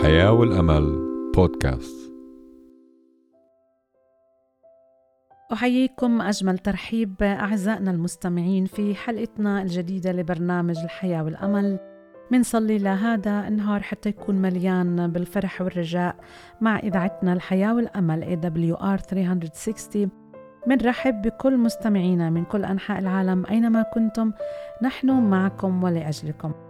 الحياة والأمل بودكاست. أحييكم أجمل ترحيب أعزائنا المستمعين في حلقتنا الجديدة لبرنامج الحياة والأمل. منصلي لهذا النهار حتى يكون مليان بالفرح والرجاء مع إذاعتنا الحياة والأمل AWR 360 منرحب بكل مستمعينا من كل أنحاء العالم أينما كنتم. نحن معكم ولأجلكم.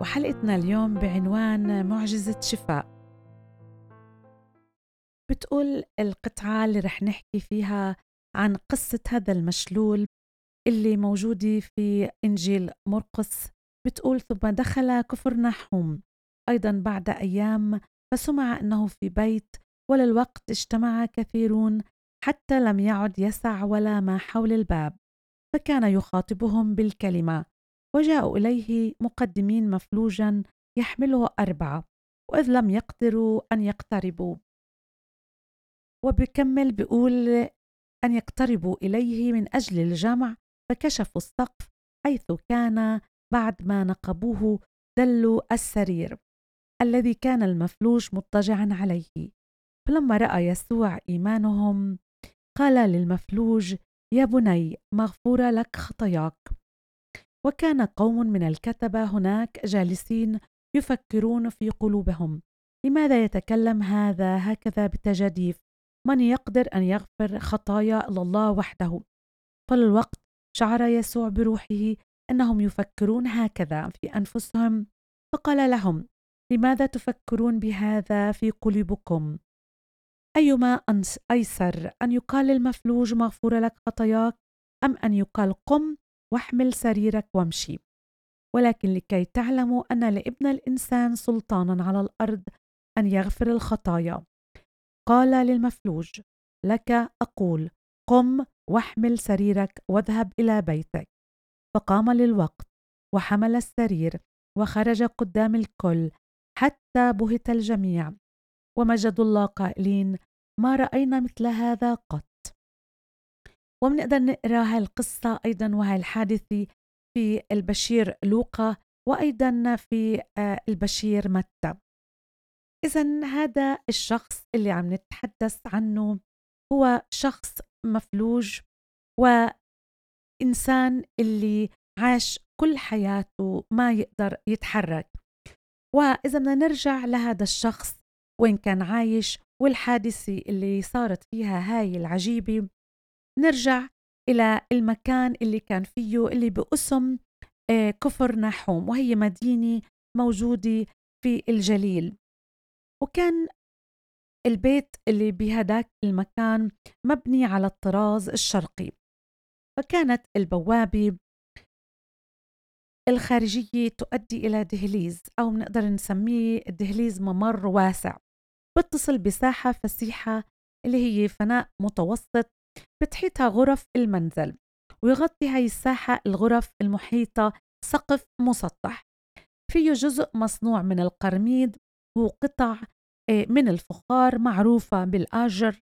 وحلقتنا اليوم بعنوان معجزة شفاء. بتقول القطعة اللي رح نحكي فيها عن قصة هذا المشلول اللي موجودة في إنجيل مرقس. بتقول ثم دخل كفر نحوم أيضا بعد أيام فسمع أنه في بيت وللوقت اجتمع كثيرون حتى لم يعد يسع ولا ما حول الباب فكان يخاطبهم بالكلمة. وجاءوا إليه مقدمين مفلوجا يحمله أربعة وإذ لم يقدروا أن يقتربوا. وبكمل بيقول أن يقتربوا إليه من أجل الجمع فكشفوا السقف حيث كان بعد ما نقبوه دلوا السرير الذي كان المفلوج مضطجعا عليه. فلما رأى يسوع إيمانهم قال للمفلوج يا بني مغفورة لك خطاياك. وكان قوم من الكتبة هناك جالسين يفكرون في قلوبهم. لماذا يتكلم هذا؟ هكذا بتجاديف من يقدر أن يغفر خطايا إلا الله وحده فللوقت شعر يسوع بروحه أنهم يفكرون هكذا في أنفسهم. فقال لهم لماذا تفكرون بهذا في قلوبكم؟ أيما أيسر أن يقال المفلوج مغفور لك خطاياك أم أن يقال قم واحمل سريرك وامشي. ولكن لكي تعلموا أن لابن الإنسان سلطانا على الأرض أن يغفر الخطايا. قال للمفلوج لك أقول قم واحمل سريرك واذهب إلى بيتك. فقام للوقت وحمل السرير وخرج قدام الكل حتى بهت الجميع. ومجدوا الله قائلين ما رأينا مثل هذا قط. وبنقدر نقرأ هاي القصة أيضا وهي الحادثة في البشير لوقا وأيضا في آه، البشير متى. إذا هذا الشخص اللي عم نتحدث عنه هو شخص مفلوج وإنسان اللي عاش كل حياته ما يقدر يتحرك. وإذا بدنا نرجع لهذا الشخص وين كان عايش والحادثة اللي صارت فيها هاي العجيبة نرجع إلى المكان اللي كان فيه اللي بأسم آه، كفر نحوم وهي مدينة موجودة في الجليل. وكان البيت اللي بهداك المكان مبني على الطراز الشرقي. فكانت البوابة الخارجية تؤدي إلى دهليز أو نقدر نسميه دهليز ممر واسع. بتصل بساحة فسيحة اللي هي فناء متوسط بتحيطها غرف المنزل ويغطي هاي الساحة الغرف المحيطة سقف مسطح. فيه جزء مصنوع من القرميد وقطع آه، من الفخار معروفة بالآجر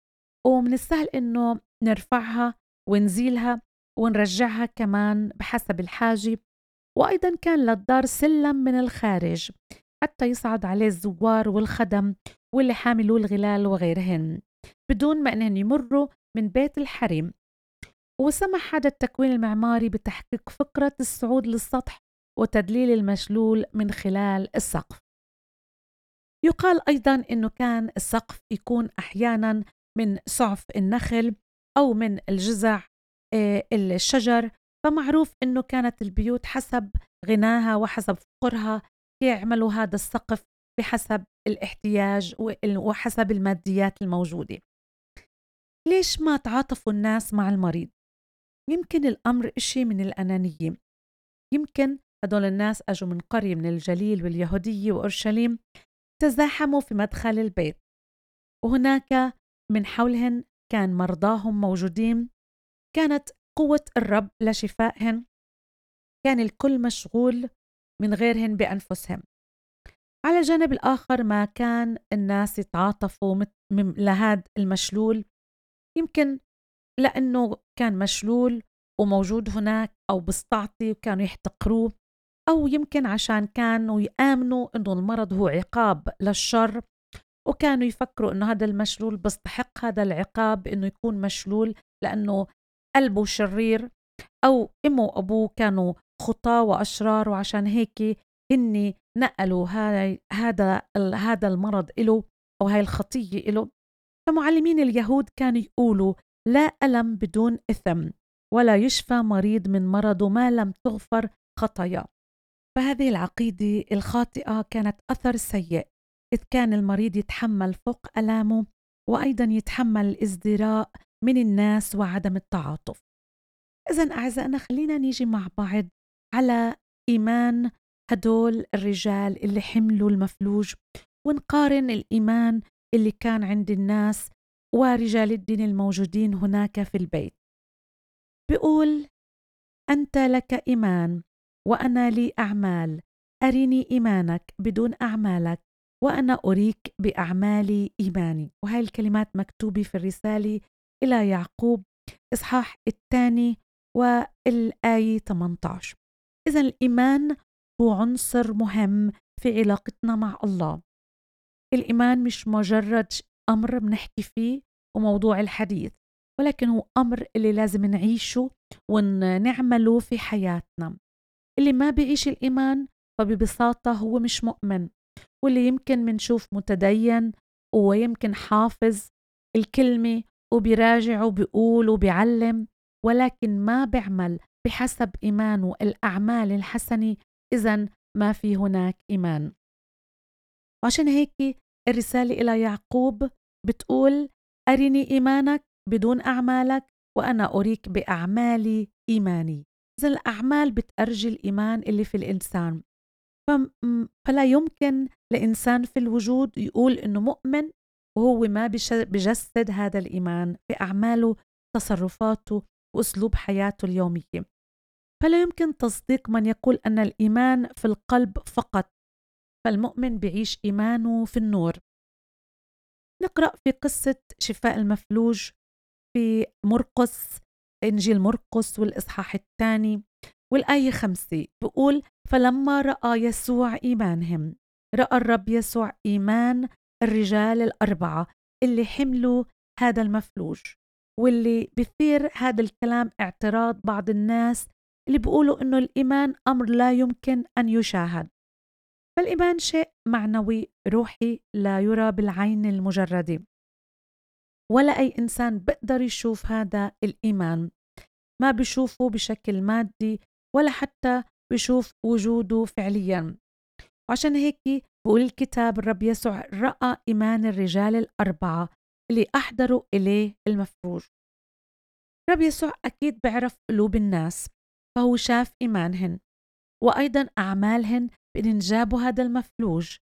ومن السهل إنه نرفعها ونزيلها ونرجعها كمان بحسب الحاجة. وأيضا كان للدار سلم من الخارج حتى يصعد عليه الزوار والخدم واللي حاملوا الغلال وغيرهن. بدون ما أنهم يمروا من بيت الحريم وسمح هذا التكوين المعماري بتحقيق فكرة الصعود للسطح وتدليل المشلول من خلال السقف. يقال أيضا أنه كان السقف يكون أحيانا من سعف النخل أو من الجزع آه، الشجر فمعروف أنه كانت البيوت حسب غناها وحسب فقرها يعملوا هذا السقف بحسب الاحتياج وحسب الماديات الموجودة. ليش ما تعاطفوا الناس مع المريض؟ يمكن الأمر إشي من الأنانية. يمكن هدول الناس أجوا من قرية من الجليل واليهودية وأورشليم تزاحموا في مدخل البيت. وهناك من حولهن كان مرضاهم موجودين. كانت قوة الرب لشفائهن. كان الكل مشغول من غيرهن بأنفسهم. على الجانب الآخر ما كان الناس يتعاطفوا لهذا المشلول يمكن لأنه كان مشلول وموجود هناك أو بسطعتي وكانوا يحتقروه أو يمكن عشان كانوا يآمنوا إنه المرض هو عقاب للشر وكانوا يفكروا إنه هذا المشلول بيستحق هذا العقاب إنه يكون مشلول لأنه قلبه شرير أو أمه وأبوه كانوا خطاة وأشرار وعشان هيك هني نقلوا هذا هذا المرض إله أو هاي الخطية إله فمعلمين اليهود كانوا يقولوا لا ألم بدون إثم ولا يشفى مريض من مرضه ما لم تغفر خطايا فهذه العقيدة الخاطئة كانت أثر سيء إذ كان المريض يتحمل فوق ألامه وأيضا يتحمل الازدراء من الناس وعدم التعاطف. إذا أعزائنا خلينا نيجي مع بعض على إيمان هدول الرجال اللي حملوا المفلوج ونقارن الإيمان اللي كان عند الناس ورجال الدين الموجودين هناك في البيت. بيقول أنت لك إيمان وأنا لي أعمال. أرني إيمانك بدون أعمالك وأنا أريك بأعمالي إيماني. وهي الكلمات مكتوبة في الرسالة إلى يعقوب إصحاح الثاني والآية 18 إذا الإيمان هو عنصر مهم في علاقتنا مع الله. الإيمان مش مجرد أمر بنحكي فيه وموضوع الحديث ولكن هو أمر اللي لازم نعيشه ونعمله في حياتنا. اللي ما بيعيش الإيمان فببساطة هو مش مؤمن واللي يمكن منشوف متدين ويمكن حافظ الكلمة وبيراجع وبيقول وبيعلم ولكن ما بيعمل بحسب إيمانه الأعمال الحسنة إذا ما في هناك إيمان. وعشان هيك الرسالة إلى يعقوب بتقول أرني إيمانك بدون أعمالك وأنا أريك بأعمالي إيماني. إذا الأعمال بتأرجي الإيمان اللي في الإنسان. فلا يمكن لإنسان في الوجود يقول إنه مؤمن وهو ما بجسد هذا الإيمان في أعماله تصرفاته وأسلوب حياته اليومية. فلا يمكن تصديق من يقول أن الإيمان في القلب فقط. فالمؤمن بيعيش إيمانه في النور. نقرأ في قصة شفاء المفلوج في مرقس إنجيل مرقس والإصحاح الثاني والآية خمسة. بقول فلما رأى يسوع إيمانهم رأى الرب يسوع إيمان الرجال الأربعة اللي حملوا هذا المفلوج واللي بثير هذا الكلام اعتراض بعض الناس اللي بيقولوا إنه الإيمان أمر لا يمكن أن يشاهد. فالإيمان شيء معنوي روحي لا يرى بالعين المجردة. ولا أي إنسان بقدر يشوف هذا الإيمان. ما بيشوفه بشكل مادي ولا حتى بيشوف وجوده فعليا. وعشان هيك بقول الكتاب الرب يسوع رأى إيمان الرجال الأربعة اللي أحضروا إليه المفروج الرب يسوع أكيد بيعرف قلوب الناس فهو شاف إيمانهن. وأيضا أعمالهن بإن جابوا هذا المفلوج.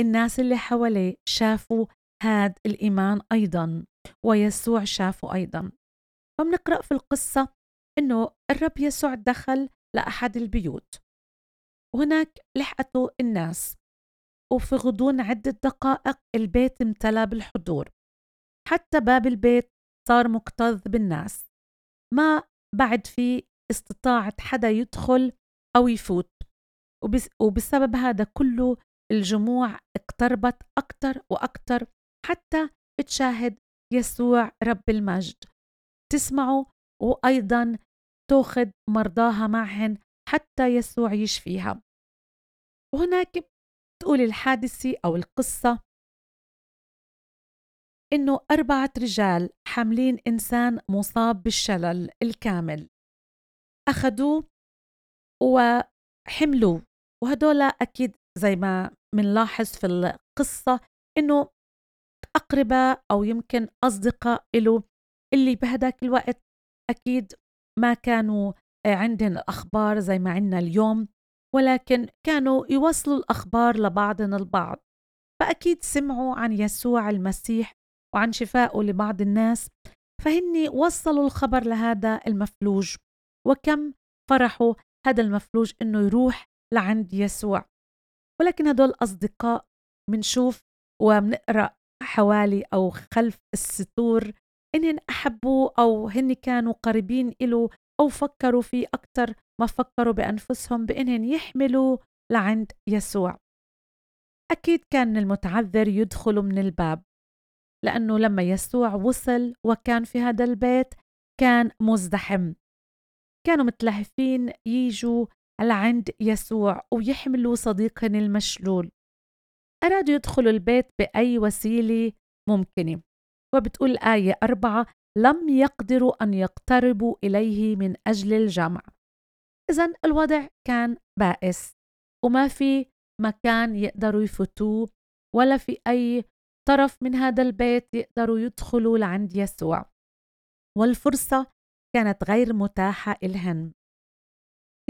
الناس اللي حواليه شافوا هذا الإيمان أيضا ويسوع شافه أيضا. فبنقرأ في القصة إنه الرب يسوع دخل لأحد البيوت. وهناك لحقته الناس وفي غضون عدة دقائق البيت امتلأ بالحضور. حتى باب البيت صار مكتظ بالناس. ما بعد في استطاعت حدا يدخل أو يفوت. وبس وبسبب هذا كله الجموع اقتربت أكثر وأكثر حتى تشاهد يسوع رب المجد. تسمعه وأيضا تأخذ مرضاها معهن حتى يسوع يشفيها وهناك تقول الحادثة أو القصة إنه أربعة رجال حاملين إنسان مصاب بالشلل الكامل. أخذوه وحملوه وهدول أكيد زي ما منلاحظ في القصة إنه أقرباء أو يمكن أصدقاء له اللي بهداك الوقت أكيد ما كانوا عندهم الأخبار زي ما عندنا اليوم ولكن كانوا يوصلوا الأخبار لبعضنا البعض. فأكيد سمعوا عن يسوع المسيح وعن شفائه لبعض الناس فهني وصلوا الخبر لهذا المفلوج. وكم فرحوا هذا المفلوج إنه يروح لعند يسوع. ولكن هدول الأصدقاء منشوف ومنقرأ حوالي أو خلف الستور إنهن أحبوه أو هن كانوا قريبين إله أو فكروا فيه أكثر ما فكروا بأنفسهم بأنهم يحملوا لعند يسوع. أكيد كان المتعذر يدخل من الباب لأنه لما يسوع وصل وكان في هذا البيت كان مزدحم. كانوا متلهفين يجوا لعند يسوع ويحملوا صديقهم المشلول. أرادوا يدخلوا البيت بأي وسيلة ممكنة. وبتقول الآية أربعة لم يقدروا أن يقتربوا إليه من أجل الجمع. إذا الوضع كان بائس وما في مكان يقدروا يفوتوه ولا في أي طرف من هذا البيت يقدروا يدخلوا لعند يسوع. والفرصة كانت غير متاحة إلهن.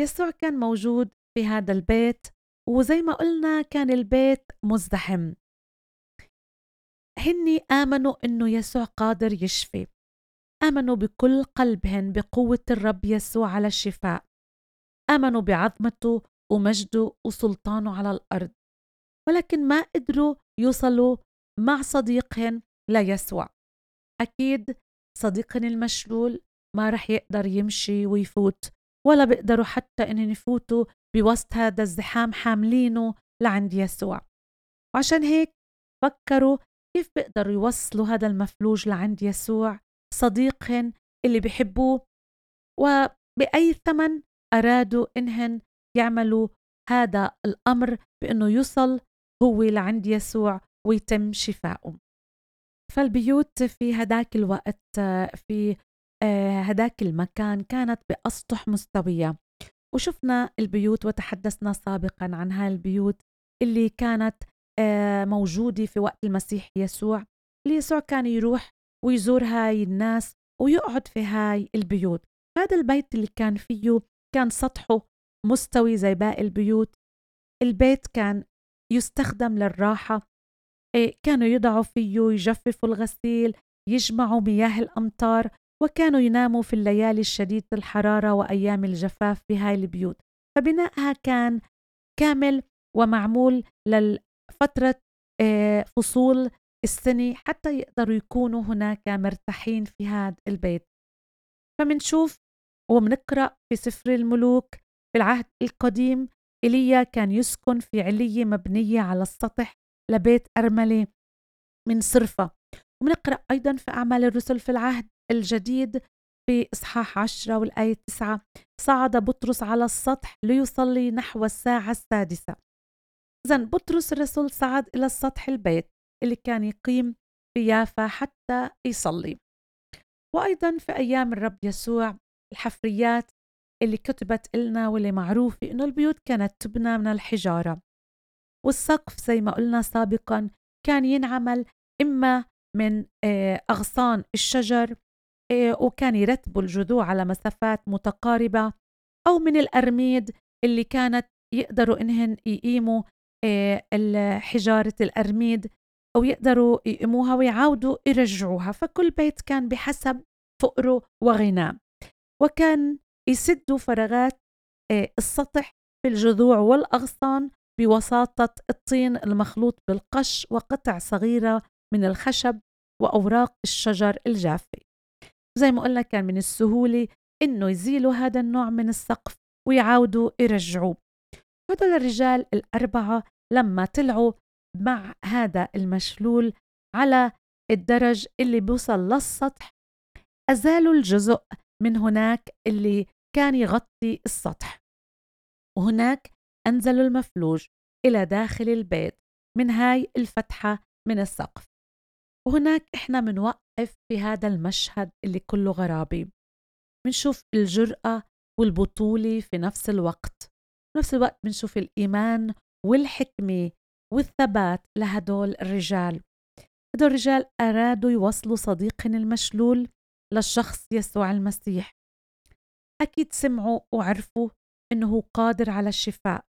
يسوع كان موجود في هذا البيت وزي ما قلنا كان البيت مزدحم. هني آمنوا إنه يسوع قادر يشفي. آمنوا بكل قلبهن بقوة الرب يسوع على الشفاء. آمنوا بعظمته ومجده وسلطانه على الأرض. ولكن ما قدروا يوصلوا مع صديقهن ليسوع. أكيد صديقهن المشلول ما رح يقدر يمشي ويفوت ولا بيقدروا حتى إنهم يفوتوا بوسط هذا الزحام حاملينه لعند يسوع. وعشان هيك فكروا كيف بيقدروا يوصلوا هذا المفلوج لعند يسوع صديقهن اللي بحبوه وبأي ثمن أرادوا إنهن يعملوا هذا الأمر بأنه يوصل هو لعند يسوع ويتم شفاؤه فالبيوت في هداك الوقت في هداك المكان كانت بأسطح مستوية. وشفنا البيوت وتحدثنا سابقا عن هاي البيوت اللي كانت موجودة في وقت المسيح يسوع. اللي يسوع كان يروح ويزور هاي الناس ويقعد في هاي البيوت. هذا البيت اللي كان فيه كان سطحه مستوي زي باقي البيوت. البيت كان يستخدم للراحة. إيه، كانوا يضعوا فيه يجففوا الغسيل يجمعوا مياه الأمطار. وكانوا يناموا في الليالي الشديدة الحرارة وأيام الجفاف بهاي البيوت. فبنائها كان كامل ومعمول لفترة إيه، فصول السنة حتى يقدروا يكونوا هناك مرتاحين في هذا البيت. فمنشوف ومنقرأ في سفر الملوك في العهد القديم إيليا كان يسكن في علية مبنية على السطح لبيت أرملة من صرفة. ومنقرأ أيضا في أعمال الرسل في العهد الجديد في إصحاح عشرة والآية تسعة. صعد بطرس على السطح ليصلي نحو الساعة السادسة. إذا بطرس الرسول صعد إلى السطح البيت اللي كان يقيم في يافا حتى يصلي. وأيضا في أيام الرب يسوع الحفريات اللي كتبت إلنا واللي معروفة إنه البيوت كانت تبنى من الحجارة. والسقف زي ما قلنا سابقا كان ينعمل إما من آه، أغصان الشجر آه، وكان يرتبوا الجذوع على مسافات متقاربة أو من الأرميد اللي كانت يقدروا إنهن يقيموا آه، حجارة الأرميد أو يقدروا يقيموها ويعاودوا يرجعوها. فكل بيت كان بحسب فقره وغناه. وكان يسدوا فراغات السطح في الجذوع والأغصان بوساطة الطين المخلوط بالقش وقطع صغيرة من الخشب وأوراق الشجر الجافة. زي ما قلنا كان من السهولة إنه يزيلوا هذا النوع من السقف ويعاودوا يرجعوه. هدول الرجال الأربعة لما طلعوا مع هذا المشلول على الدرج اللي بوصل للسطح أزالوا الجزء من هناك اللي كان يغطي السطح. وهناك أنزلوا المفلوج إلى داخل البيت من هاي الفتحة من السقف. وهناك إحنا منوقف في هذا المشهد اللي كله غرابي. منشوف الجرأة والبطولة في نفس الوقت. في نفس الوقت بنشوف الإيمان والحكمة والثبات لهدول الرجال. هدول الرجال أرادوا يوصلوا صديقهم المشلول للشخص يسوع المسيح. أكيد سمعوا وعرفوا إنه هو قادر على الشفاء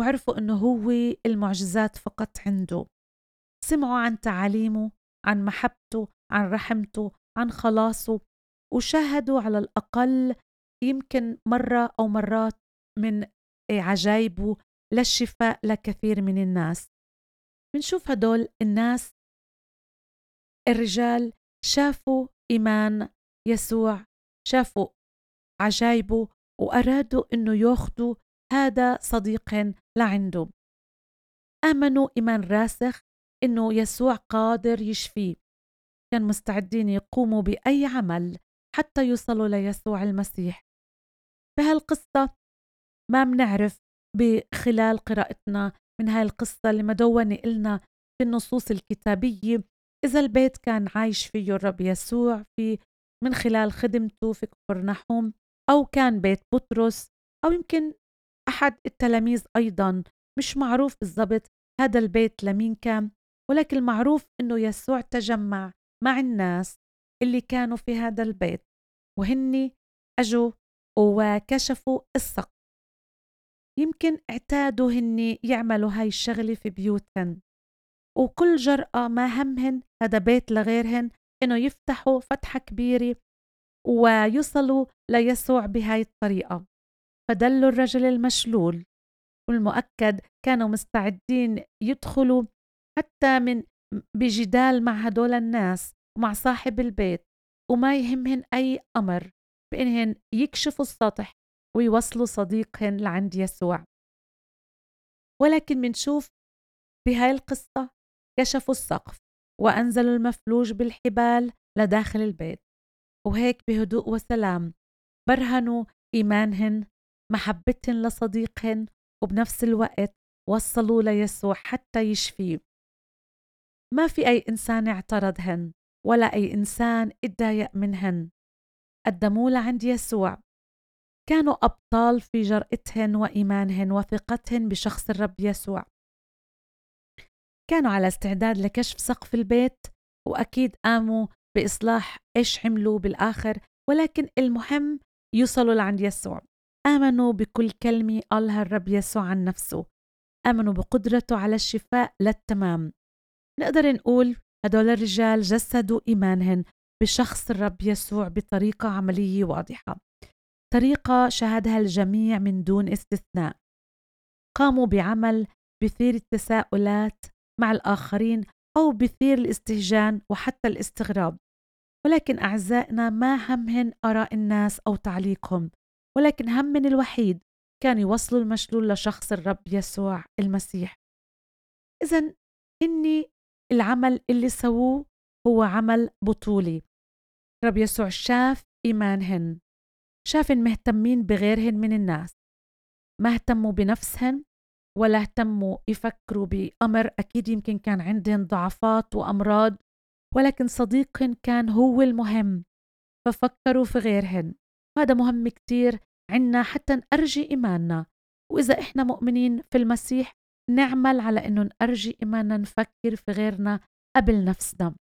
وعرفوا إنه هو المعجزات فقط عنده. سمعوا عن تعاليمه عن محبته عن رحمته عن خلاصه وشاهدوا على الأقل يمكن مرة أو مرات من عجائبه للشفاء لكثير من الناس. بنشوف هدول الناس الرجال شافوا إيمان يسوع شافوا عجائبه وأرادوا إنه ياخدوا هذا صديق لعنده آمنوا إيمان راسخ إنه يسوع قادر يشفيه كان مستعدين يقوموا بأي عمل حتى يوصلوا ليسوع المسيح. بهالقصة ما منعرف بخلال قراءتنا من هاي القصة اللي مدونة إلنا في النصوص الكتابية إذا البيت كان عايش فيه الرب يسوع في من خلال خدمته في كفرنحوم أو كان بيت بطرس أو يمكن أحد التلاميذ أيضا. مش معروف بالضبط هذا البيت لمين كان. ولكن المعروف أنه يسوع تجمع مع الناس اللي كانوا في هذا البيت وهني أجوا وكشفوا السقف. يمكن اعتادوا هني يعملوا هاي الشغلة في بيوتهن. وكل جرأة ما همهن هذا بيت لغيرهن إنه يفتحوا فتحة كبيرة ويصلوا ليسوع بهاي الطريقة. فدلوا الرجل المشلول والمؤكد كانوا مستعدين يدخلوا حتى من بجدال مع هدول الناس ومع صاحب البيت وما يهمهن أي أمر بإنهن يكشفوا السطح ويوصلوا صديقهن لعند يسوع. ولكن منشوف بهاي القصة كشفوا السقف وأنزلوا المفلوج بالحبال لداخل البيت وهيك بهدوء وسلام برهنوا إيمانهن محبتهن لصديقهن وبنفس الوقت وصلوا ليسوع حتى يشفيه. ما في أي إنسان اعترضهن ولا أي إنسان اتضايق منهن قدموا لعند يسوع. كانوا أبطال في جرأتهن وإيمانهن وثقتهن بشخص الرب يسوع. كانوا على استعداد لكشف سقف البيت وأكيد قاموا بإصلاح إيش عملوا بالآخر ولكن المهم يوصلوا لعند يسوع. آمنوا بكل كلمة قالها الرب يسوع عن نفسه. آمنوا بقدرته على الشفاء للتمام. نقدر نقول هدول الرجال جسدوا إيمانهن بشخص الرب يسوع بطريقة عملية واضحة. طريقة شهدها الجميع من دون استثناء. قاموا بعمل بثير التساؤلات مع الآخرين أو بثير الاستهجان وحتى الاستغراب. ولكن أعزائنا ما همهن آراء الناس أو تعليقهم؟ ولكن همن الوحيد كان يوصلوا المشلول لشخص الرب يسوع المسيح. إذا إني العمل اللي سووه هو عمل بطولي. رب يسوع شاف إيمانهن شافن مهتمين بغيرهن من الناس. ما اهتموا بنفسهن ولا اهتموا يفكروا بأمر أكيد يمكن كان عندهن ضعفات وأمراض ولكن صديقهن كان هو المهم. ففكروا في غيرهن. هذا مهم كتير عنا حتى نأرجي إيماننا. وإذا إحنا مؤمنين في المسيح نعمل على إنه نأرجي إيماننا نفكر في غيرنا قبل نفسنا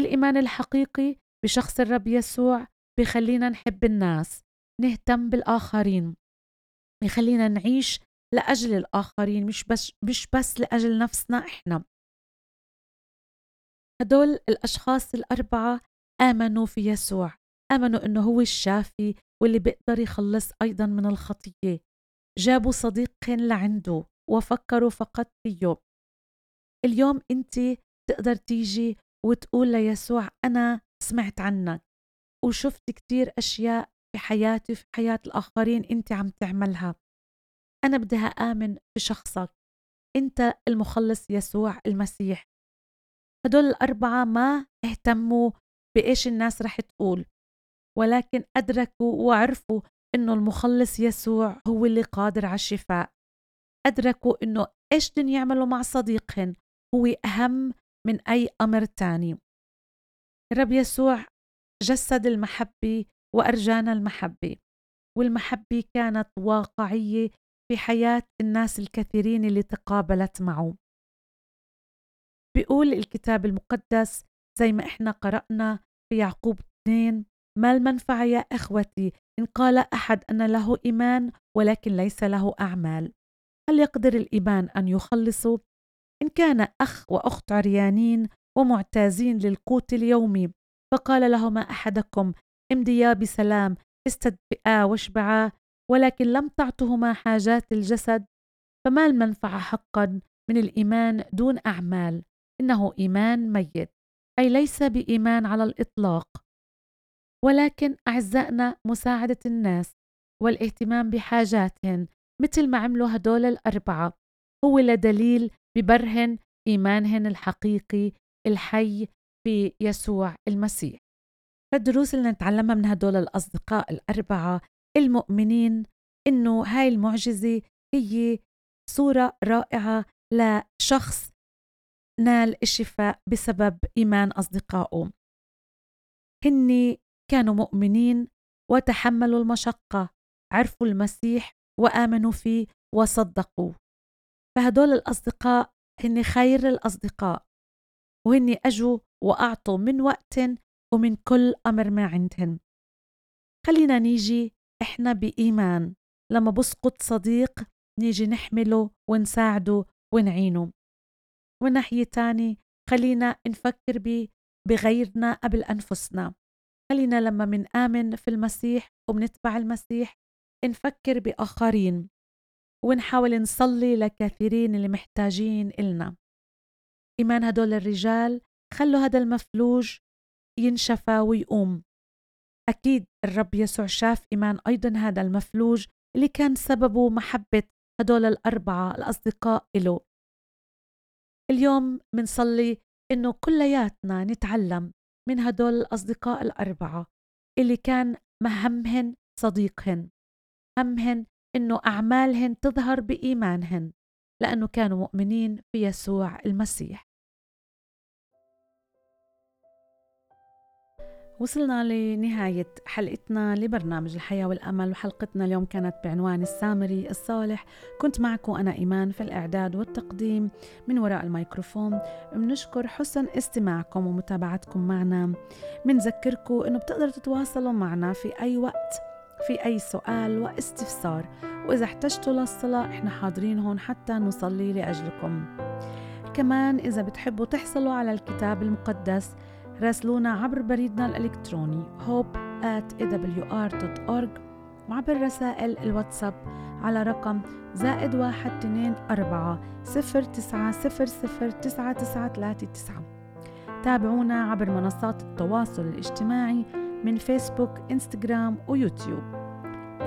الإيمان الحقيقي بشخص الرب يسوع بخلينا نحب الناس نهتم بالآخرين بخلينا نعيش لأجل الآخرين مش بس مش بس لأجل نفسنا إحنا. هدول الأشخاص الأربعة آمنوا في يسوع آمنوا إنه هو الشافي واللي بيقدر يخلص أيضا من الخطية. جابوا صديقين لعنده. وفكروا فقط فيه اليوم. أنت تقدر تيجي وتقول ليسوع أنا سمعت عنك وشفت كتير أشياء في حياتي وفي حياة الآخرين أنت عم تعملها. أنا بدي آمن بشخصك أنت المخلص يسوع المسيح. هدول الأربعة ما اهتموا بإيش الناس رح تقول ولكن أدركوا وعرفوا إنه المخلص يسوع هو اللي قادر على الشفاء. أدركوا إنه إيش بدهم يعملوا مع صديقهن؟ هو أهم من أي أمر تاني. الرب يسوع جسد المحبة وأرجانا المحبة والمحبة كانت واقعية في حياة الناس الكثيرين اللي تقابلت معه. بيقول الكتاب المقدس زي ما إحنا قرأنا في يعقوب 2 ما المنفعة يا إخوتي إن قال أحد أن له إيمان ولكن ليس له أعمال. هل يقدر الإيمان أن يخلصه؟ إن كان أخ وأخت عريانين ومعتازين للقوت اليومي فقال لهما أحدكم امضيا بسلام استدفئا واشبعا ولكن لم تعطهما حاجات الجسد. فما المنفعة حقا من الإيمان دون أعمال؟ إنه إيمان ميت أي ليس بإيمان على الإطلاق. ولكن أعزائنا مساعدة الناس والاهتمام بحاجاتهن مثل ما عملوا هدول الأربعة. هو لدليل ببرهن إيمانهن الحقيقي الحي في يسوع المسيح. فالدروس اللي نتعلمها من هدول الأصدقاء الأربعة المؤمنين إنه هاي المعجزة هي صورة رائعة لشخص نال الشفاء بسبب إيمان أصدقائه. هن كانوا مؤمنين وتحملوا المشقة عرفوا المسيح وآمنوا فيه وصدقوا فهدول الأصدقاء هن خير الأصدقاء وهن أجوا وأعطوا من وقت ومن كل أمر ما عندهن خلينا نيجي إحنا بإيمان. لما بسقط صديق نيجي نحمله ونساعده ونعينه. وناحية تاني خلينا نفكر بغيرنا قبل أنفسنا. خلينا لما منآمن في المسيح وبنتبع المسيح نفكر بآخرين ونحاول نصلي لكثيرين اللي محتاجين إلنا. إيمان هدول الرجال خلوا هذا المفلوج ينشفى ويقوم. أكيد الرب يسوع شاف إيمان أيضا هذا المفلوج اللي كان سببه محبة هدول الأربعة الأصدقاء إله اليوم منصلي إنه كلياتنا نتعلم من هدول الأصدقاء الأربعة اللي كان مهمهن صديقهن. همهن إنه أعمالهن تظهر بإيمانهن لأنه كانوا مؤمنين في يسوع المسيح. وصلنا لنهاية حلقتنا لبرنامج الحياة والأمل وحلقتنا اليوم كانت بعنوان السامري الصالح. كنت معكم أنا إيمان في الإعداد والتقديم من وراء الميكروفون بنشكر حسن استماعكم ومتابعتكم معنا. بنذكركم أنه بتقدروا تتواصلوا معنا في أي وقت. في أي سؤال واستفسار. وإذا احتجتوا للصلاة إحنا حاضرين هون حتى نصلي لأجلكم. كمان إذا بتحبوا تحصلوا على الكتاب المقدس راسلونا عبر بريدنا الإلكتروني hope at awr.org وعبر رسائل الواتساب على رقم زائد واحد اثنين أربعة صفر تسعة صفر صفر تسعة تسعة ثلاثة تسعة. تابعونا عبر منصات التواصل الاجتماعي من فيسبوك إنستغرام ويوتيوب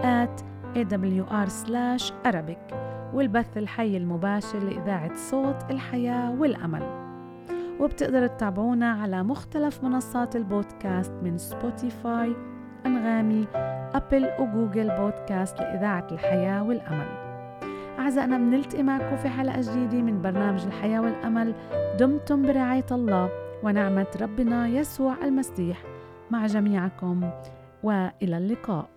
at awr slash arabic. والبث الحي المباشر لإذاعة صوت الحياة والأمل. وبتقدروا تتابعونا على مختلف منصات البودكاست من Spotify أنغامي Apple و Google Podcast لإذاعة الحياة والأمل. أعزائنا بنلتقي معكم في حلقة جديدة من برنامج الحياة والأمل. دمتم برعاية الله ونعمة ربنا يسوع المسيح. مع جميعكم وإلى اللقاء.